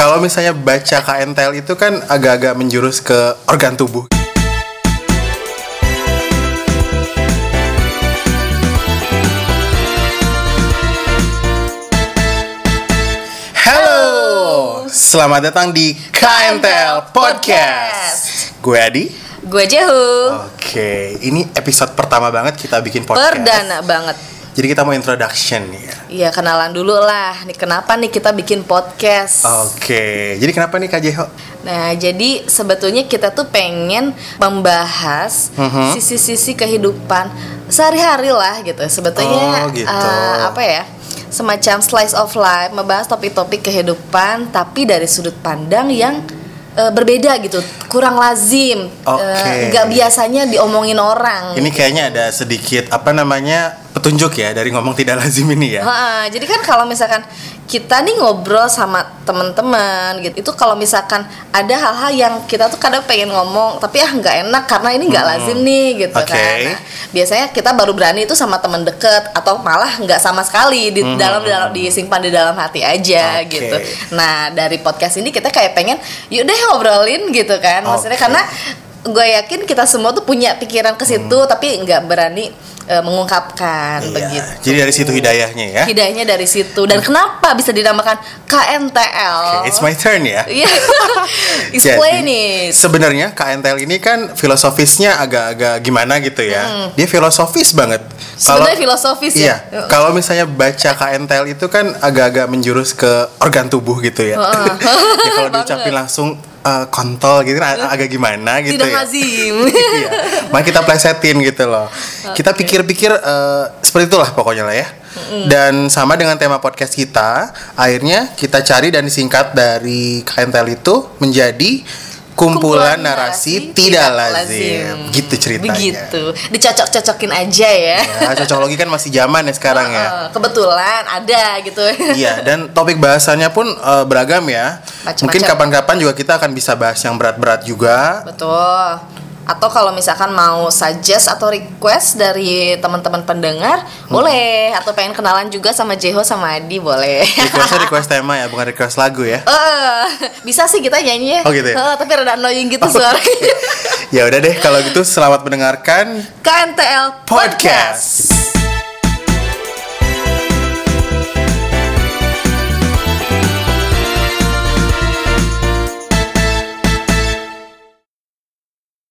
Kalau misalnya baca KNTL itu kan agak-agak menjurus ke organ tubuh. Halo, selamat datang di KNTL Podcast. Gue Adi. Gue Jehu. Oke, ini episode pertama banget kita bikin podcast. Perdana banget. Jadi kita mau introduction nih ya. Iya kenalan dulu lah. Nih kenapa nih kita bikin podcast? Oke, jadi kenapa nih Kak Jeho? Nah jadi sebetulnya kita tuh pengen membahas Mhm. sisi-sisi kehidupan sehari-hari lah gitu. Sebetulnya Oh, gitu. eh, apa ya? Semacam slice of life, membahas topik-topik kehidupan tapi dari sudut pandang yang eh, berbeda gitu, kurang lazim, Oke. Eh, nggak biasanya diomongin orang. Ini kayaknya ada sedikit apa namanya petunjuk ya dari ngomong tidak lazim ini ya. Ha, jadi kan kalau misalkan kita nih ngobrol sama teman-teman gitu, itu kalau misalkan ada hal-hal yang kita tuh kadang pengen ngomong, tapi ah nggak enak karena ini nggak lazim nih gitu Hmm. Oke. kan. Nah, biasanya kita baru berani itu sama teman deket atau malah nggak sama sekali di dalam dalam disimpan di dalam hati aja Hmm. Oke. gitu. Nah dari podcast ini kita kayak pengen, yuk deh ngobrolin gitu kan. Maksudnya Oke. karena gue yakin kita semua tuh punya pikiran ke situ, tapi nggak berani eh, mengungkapkan Iya, begitu. Jadi dari situ hidayahnya ya. Hidayahnya dari situ. Dan kenapa bisa dinamakan KNTL? Oke, it's my turn ya. Iya. Explain it. Sebenarnya KNTL ini kan filosofisnya agak-agak gimana gitu ya. Dia filosofis banget. Sebenarnya filosofis Iya, ya. kalau misalnya baca KNTL itu kan agak-agak menjurus ke organ tubuh gitu ya. ya kalau diucapin langsung eh, kontol gitu ag- agak gimana gitu Tidak ya. lazim. iya. Makanya kita plesetin gitu loh. Kita pikir-pikir eh, seperti itulah pokoknya lah ya. Dan sama dengan tema podcast kita, akhirnya kita cari dan disingkat dari KNTL itu menjadi kumpulan, narasi, tidak lazim. Gitu ceritanya. Begitu. Dicocok-cocokin aja ya. Ya, cocokologi kan masih zaman ya sekarang ya. Eh, Kebetulan ada gitu. Iya, dan topik bahasannya pun eh, beragam ya. Macem-macem. Mungkin kapan-kapan juga kita akan bisa bahas yang berat-berat juga. Betul. Atau kalau misalkan mau suggest atau request dari teman-teman pendengar, Hmm. boleh. Atau pengen kenalan juga sama Jeho sama Adi, boleh. Requestnya request tema ya, bukan request lagu ya. Eh, bisa sih kita nyanyi ya. Oh, gitu ya? Eh, tapi rada annoying gitu suaranya. Ya udah deh, kalau gitu selamat mendengarkan KNTL podcast.